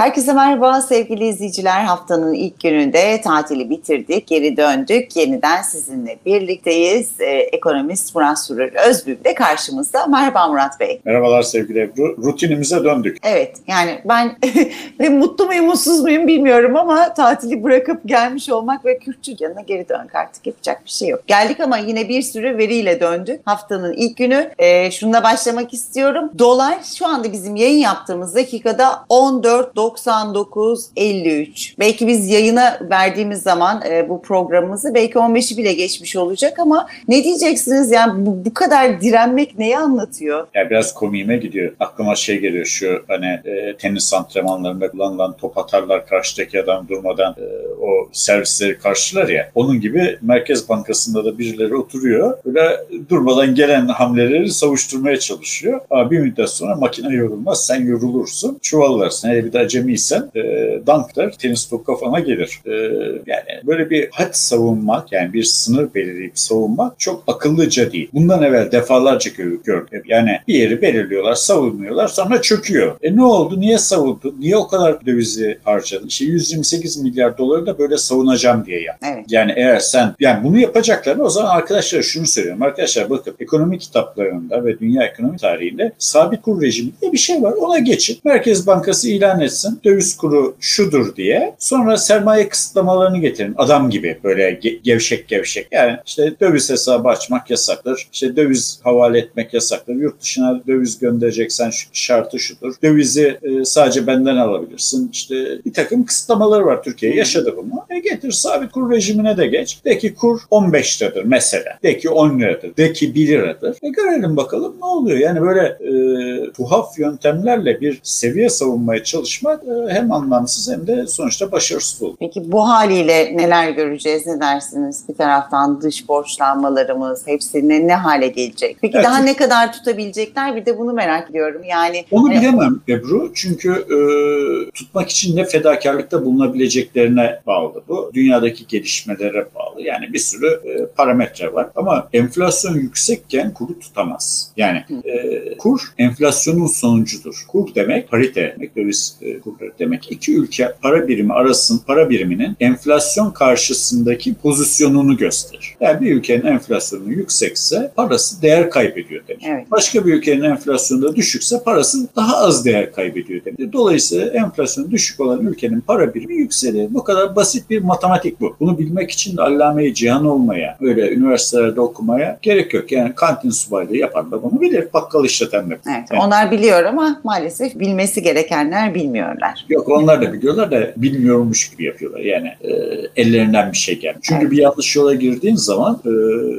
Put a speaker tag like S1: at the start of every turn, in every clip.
S1: Herkese merhaba sevgili izleyiciler. Haftanın ilk gününde tatili bitirdik, geri döndük. Yeniden sizinle birlikteyiz. Ee, ekonomist Murat Sürür Özbük de karşımızda. Merhaba Murat Bey.
S2: Merhabalar sevgili Ebru. Rutinimize döndük.
S1: Evet yani ben mutlu muyum mutsuz muyum bilmiyorum ama tatili bırakıp gelmiş olmak ve Kürtçü yanına geri dönmek artık yapacak bir şey yok. Geldik ama yine bir sürü veriyle döndük. Haftanın ilk günü e, şununla başlamak istiyorum. Dolar şu anda bizim yayın yaptığımız dakikada 14.99.53. Belki biz yayına verdiğimiz zaman e, bu programımızı belki 15'i bile geçmiş olacak ama ne diyeceksiniz yani bu, bu kadar direnmek neyi anlatıyor?
S2: Yani biraz komiğime gidiyor. Aklıma şey geliyor şu hani e, tenis antrenmanlarında kullanılan top atarlar karşıdaki adam durmadan e, o servisleri karşılar ya. Onun gibi Merkez Bankası'nda da birileri oturuyor. Böyle durmadan gelen hamleleri savuşturmaya çalışıyor. Ama bir müddet sonra makine yorulmaz. Sen yorulursun. Çuvallarsın. Eğer bir de acemiysen e, dank der. Tenis top kafana gelir. E, yani böyle bir had savunmak yani bir sınır belirleyip savunmak çok akıllıca değil. Bundan evvel defalarca gördüm. Yani bir yeri belirliyorlar, savunuyorlar sonra çöküyor. E ne oldu? Niye savundu? Niye o kadar dövizi harcadın? İşte 128 milyar doları da böyle savunacağım diye yap.
S1: Evet.
S2: Yani eğer sen yani bunu yapacaklarını o zaman arkadaşlar şunu söylüyorum. Arkadaşlar bakın ekonomi kitaplarında ve dünya ekonomi tarihinde sabit kur rejimi diye bir şey var. Ona geçin. Merkez Bankası ilan etsin. Döviz kuru şudur diye. Sonra sermaye kısıtlamalarını getirin. Adam gibi böyle ge- gevşek gevşek. Yani işte döviz hesabı açmak yasaktır. İşte döviz havale etmek yasaktır. Yurt dışına döviz göndereceksen şartı şudur. Dövizi e, sadece benden alabilirsin. İşte bir takım kısıtlamaları var Türkiye. Yaşadı bunu. E getir sabit kur rejimine de geç. De ki kur 15 liradır mesela. De ki 10 liradır. De ki 1 liradır. E görelim bakalım ne oluyor. Yani böyle e, tuhaf yöntemlerle bir seviye savunmaya çalışmak e, hem anlamsız hem de sonuçta başarısız olur.
S1: Peki bu haliyle neler göreceğiz ne dersiniz? Bir taraftan dış borçlanmalarımız hepsine ne hale gelecek? Peki
S2: Evet.
S1: daha ne kadar tutabilecekler? Bir de bunu merak ediyorum. Yani
S2: Onu
S1: hani-
S2: bilemem Ebru çünkü e, tutmak için ne fedakarlıkta bulunabileceklerine bağlı bu. Dünyadaki gelişmelere bağlı. Yani bir sürü e, parametre var. Ama enflasyon yüksekken kuru tutamaz. Yani e, kur enflasyonun sonucudur. Kur demek parite demek, döviz e, kurları demek. İki ülke para birimi arasın para biriminin enflasyon karşısındaki pozisyonunu gösterir. Yani bir ülkenin enflasyonu yüksekse parası değer kaybediyor demek.
S1: Evet.
S2: Başka bir ülkenin enflasyonu da düşükse parası daha az değer kaybediyor demek. Dolayısıyla enflasyon düşük olan ülkenin para birimi yükselir. Bu kadar basit bir matematik bu. Bunu bilmek için de allame-i cihan olmaya, öyle üniversitelerde okumaya gerek yok. Yani kantin subaylığı yapan da bunu bilir. Bakkal işleten de.
S1: Evet,
S2: Evet.
S1: onlar biliyor ama maalesef bilmesi gerekenler bilmiyorlar.
S2: Yok onlar da biliyorlar da bilmiyormuş gibi yapıyorlar. Yani e, ellerinden bir şey gelmiyor. Çünkü
S1: Evet.
S2: bir yanlış yola girdiğin zaman e,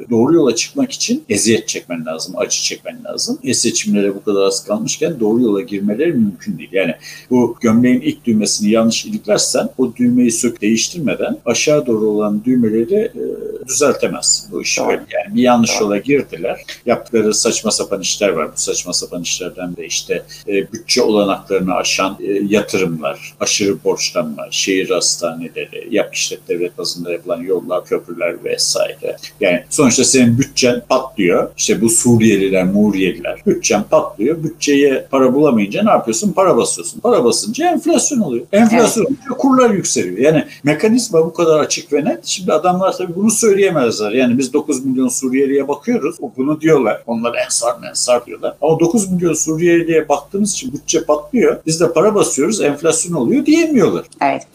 S2: doğru yola çıkmak için eziyet çekmen lazım, acı çekmen lazım. E seçimlere bu kadar az kalmışken doğru yola girmeleri mümkün değil. Yani bu gömleğin ilk düğmesini yanlış iliklersen o düğmeyi sök değiştirmeden aşağı doğru olan düğmeleri e, düzeltemez. Bu iş öyle. Yani bir yanlış
S1: Doğru.
S2: yola girdiler. Yaptıkları saçma sapan işler var. Bu saçma sapan işlerden de işte e, bütçe olanaklarını aşan e, yatırımlar, aşırı borçlanma, şehir hastaneleri, yap işlet devlet bazında yapılan yollar, köprüler vesaire. Yani sonuçta senin bütçen patlıyor. İşte bu Suriyeliler, Muriyeliler. Bütçen patlıyor. Bütçeye para bulamayınca ne yapıyorsun? Para basıyorsun. Para basınca enflasyon oluyor. Enflasyon olunca kurlar yükseliyor. Yani mekanizma bu kadar açık ve net. Şimdi adamlar tabii bunu söyleyemezler. Yani biz 9 milyon Suriyeliye bakıyoruz. O Bunu diyorlar. Onlar ensar mensar diyorlar. Ama 9 milyon Suriyeliye baktığımız için bütçe patlıyor. Biz de para basıyoruz. Enflasyon oluyor diyemiyorlar.
S1: Evet.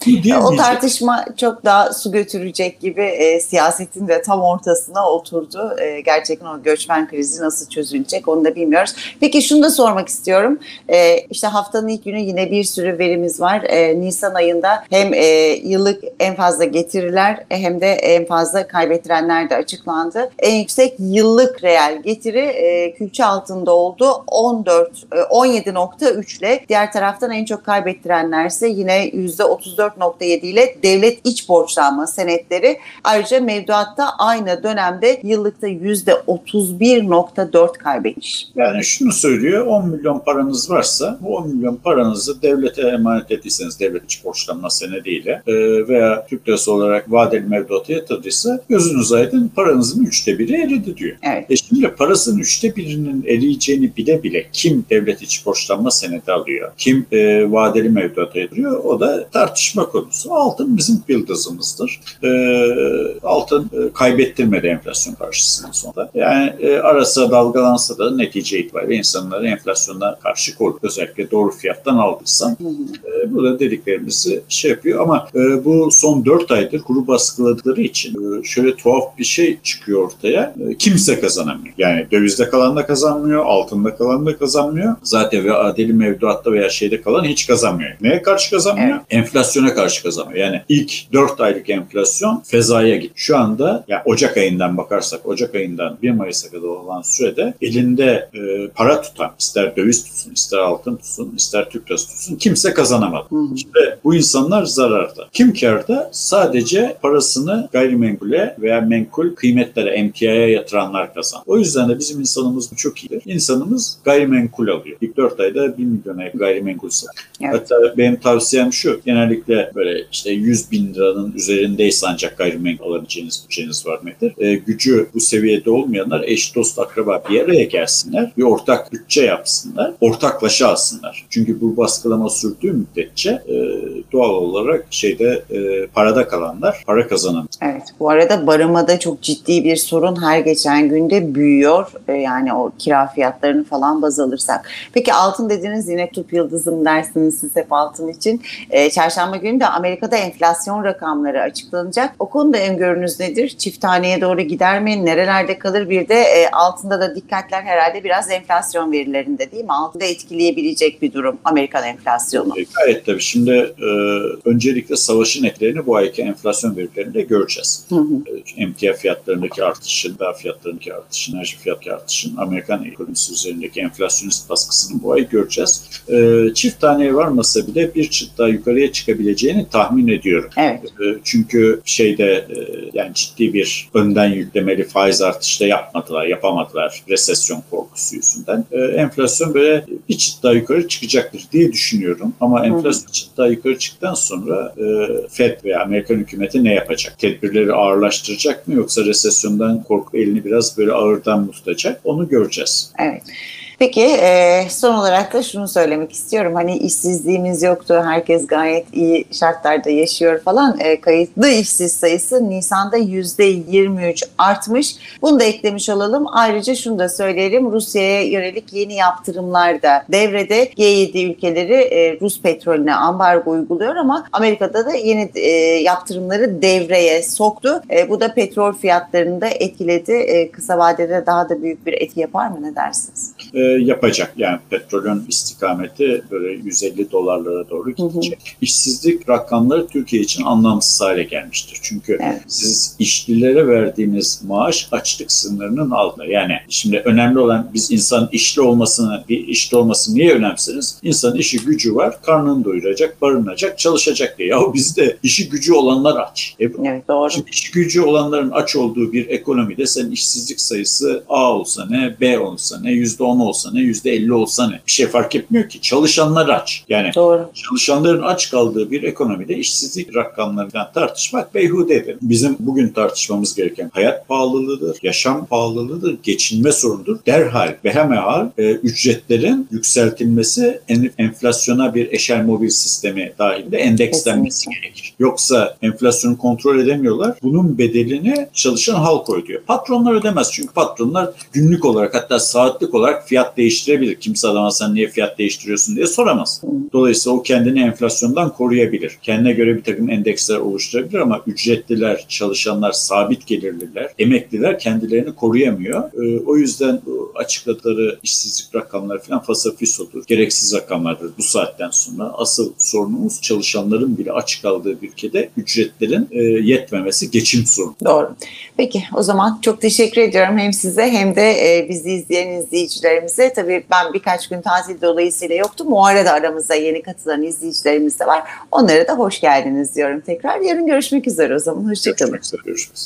S1: O tartışma çok daha su götürecek gibi e, siyasetin de tam ortasına oturdu. E, gerçekten o göçmen krizi nasıl çözülecek onu da bilmiyoruz. Peki şunu da sormak istiyorum. E, işte haftanın ilk günü yine bir sürü verimiz var. E, Nisan ayında hem e, yıllık en fazla getiriler hem de en fazla kaybettirenler de açıklandı. En yüksek yıllık reel getiri e, külçe altında oldu. 14 e, 17.3 ile diğer taraftan en çok kaybettirenlerse yine %34.7 ile devlet iç borçlanma senetleri. Ayrıca mevduatta aynı dönemde yıllıkta %31.4 kaybetmiş.
S2: Yani şunu söylüyor, 10 milyon paranız varsa bu 10 milyon paranızı devlete emanet ettiyseniz devlet iç borçlanma senediyle e, veya Türk lirası olarak vadeli mevduata yatırdıysa gözünüz aydın paranızın üçte biri eridi diyor.
S1: Evet.
S2: E şimdi parasının üçte birinin eriyeceğini bile bile kim devlet içi borçlanma senedi alıyor, kim e, vadeli mevduat ediyor o da tartışma konusu. Altın bizim yıldızımızdır. E, altın e, kaybettirmedi enflasyon karşısında sonunda. Yani e, arası dalgalansa da netice itibariyle insanları enflasyona karşı korkuyor. Özellikle doğru fiyattan aldıysan e, bu da dediklerimizi şey yapıyor ama e, bu son 4 aydır kuru baskıladıkları için e, şöyle tuhaf bir şey çıkıyor ortaya. E, kimse kazanamıyor. Yani dövizde kalan da kazanmıyor, altında kalan da kazanmıyor. Zaten ve adeli mevduatta veya şeyde kalan hiç kazanmıyor. Neye karşı kazanmıyor? Enflasyona karşı kazanıyor. Yani ilk 4 aylık enflasyon fezaya gitti. Şu anda ya Ocak ayından bakarsak Ocak ayından 1 Mayıs'a kadar olan sürede elinde e, para tutan ister döviz tutsun, ister altın tutsun, ister Türk lirası tutsun kimse kazanamadı.
S1: Hı hı.
S2: Ve bu insanlar zararda. Kim karda? Sadece parasını gayrimenkule veya menkul kıymetlere, emtiaya yatıranlar kazan. O yüzden de bizim insanımız çok iyidir. İnsanımız gayrimenkul alıyor. İlk 4 ayda 1 milyona gayrimenkul satıyor.
S1: Evet.
S2: Hatta benim tavsiyem şu. Genellikle böyle işte 100 bin liranın üzerindeyse ancak gayrimenkul alabileceğiniz bütçeniz var nedir? E, gücü bu seviyede olmayanlar eş, dost, akraba bir araya gelsinler. Bir ortak bütçe yapsınlar. Ortaklaşa alsınlar. Çünkü bu baskılama sürdüğü müddetçe e, doğal olarak şeyde e, parada kalanlar para kazanamıyor.
S1: Evet. Bu arada barınmada çok ciddi bir sorun her geçen günde büyüyor. Ee, Yani o kira fiyatlarını falan baz alırsak. Peki altın dediniz yine tup yıldızım dersiniz siz hep altın için. Ee, çarşamba günü de Amerika'da enflasyon rakamları açıklanacak. O konuda öngörünüz nedir? Çift taneye doğru gider mi? Nerelerde kalır? Bir de e, altında da dikkatler herhalde biraz enflasyon verilerinde değil mi? Altında etkileyebilecek bir durum Amerikan enflasyonu.
S2: E, gayet tabii. Şimdi e, öncelikle savaşın etkilerini bu ayki enflasyon verilerinde göreceğiz.
S1: Hı hı.
S2: Emtia fiyatlarındaki artışın, gıda fiyatlarındaki artışın, enerji fiyatlarındaki artışın, Amerikan ekonomisi üzerindeki enflasyonist baskısını bu ay göreceğiz. E, çift taneye varmasa bile bir çıt daha yukarıya çıkabileceğini tahmin ediyorum.
S1: Evet.
S2: E, Çünkü şeyde e, yani ciddi bir önden yüklemeli faiz artışı da yapmadılar, yapamadılar resesyon korkusu yüzünden. E, Enflasyon böyle bir çıt daha yukarı çıkacaktır diye düşünüyorum. Ama enflasyon çıt daha yukarı çıktıktan sonra e, FED veya Amerikan hükümeti ne yapacak? Tedbirleri ağırlaştıracak mı yoksa resesyondan korku elini biraz böyle ağırdan tutacak? Onu göreceğiz.
S1: Evet. Peki e, son olarak da şunu söylemek istiyorum. Hani işsizliğimiz yoktu. Herkes gayet iyi şartlarda yaşıyor falan. E, kayıtlı işsiz sayısı Nisan'da %23 artmış. Bunu da eklemiş olalım. Ayrıca şunu da söyleyelim. Rusya'ya yönelik yeni yaptırımlar da devrede. G7 ülkeleri e, Rus petrolüne ambargo uyguluyor ama Amerika'da da yeni e, yaptırımları devreye soktu. E, bu da petrol fiyatlarını da etkiledi. E, kısa vadede daha da büyük bir etki yapar mı? Ne dersiniz?
S2: E, yapacak. Yani petrolün istikameti böyle 150 dolarlara doğru gidecek. İşsizlik rakamları Türkiye için anlamsız hale gelmiştir. Çünkü
S1: Evet.
S2: siz işlilere verdiğiniz maaş açlık sınırının altında. Yani şimdi önemli olan biz insan işli olmasını, bir işte olmasını niye önemseriz? İnsanın işi gücü var, karnını doyuracak, barınacak, çalışacak diye. Yahu bizde işi gücü olanlar aç. E,
S1: Evet doğru.
S2: Şimdi iş gücü olanların aç olduğu bir ekonomide senin işsizlik sayısı A olsa ne, B olsa ne, %10 olsa ne, %50 olsa ne. Bir şey fark etmiyor ki. Çalışanlar aç. Yani
S1: Doğru.
S2: çalışanların aç kaldığı bir ekonomide işsizlik rakamlarından tartışmak beyhudedir. Bizim bugün tartışmamız gereken hayat pahalılığıdır, yaşam pahalılığıdır, geçinme sorunudur. Derhal ve hemehal e, ücretlerin yükseltilmesi en- enflasyona bir eşel mobil sistemi dahilinde endekslenmesi
S1: Kesinlikle.
S2: gerekir. Yoksa enflasyonu kontrol edemiyorlar. Bunun bedelini çalışan halk ödüyor. Patronlar ödemez çünkü patronlar günlük olarak hatta saatlik olarak fiyat değiştirebilir. Kimse adama sen niye fiyat değiştiriyorsun diye soramaz. Dolayısıyla o kendini enflasyondan koruyabilir. Kendine göre bir takım endeksler oluşturabilir ama ücretliler, çalışanlar, sabit gelirliler, emekliler kendilerini koruyamıyor. Ee, o yüzden açıkladıkları işsizlik rakamları falan fasafis olur. Gereksiz rakamlardır bu saatten sonra. Asıl sorunumuz çalışanların bile aç kaldığı bir ülkede ücretlerin e, yetmemesi geçim sorunu.
S1: Doğru. Peki o zaman çok teşekkür ediyorum hem size hem de e, bizi izleyen izleyicilerimize. Tabii ben birkaç gün tatil dolayısıyla yoktum. O arada aramızda yeni katılan izleyicilerimiz de var. Onlara da hoş geldiniz diyorum tekrar. Yarın görüşmek üzere o zaman. Hoşçakalın.
S2: Görüşmek üzere. Görüşmek üzere.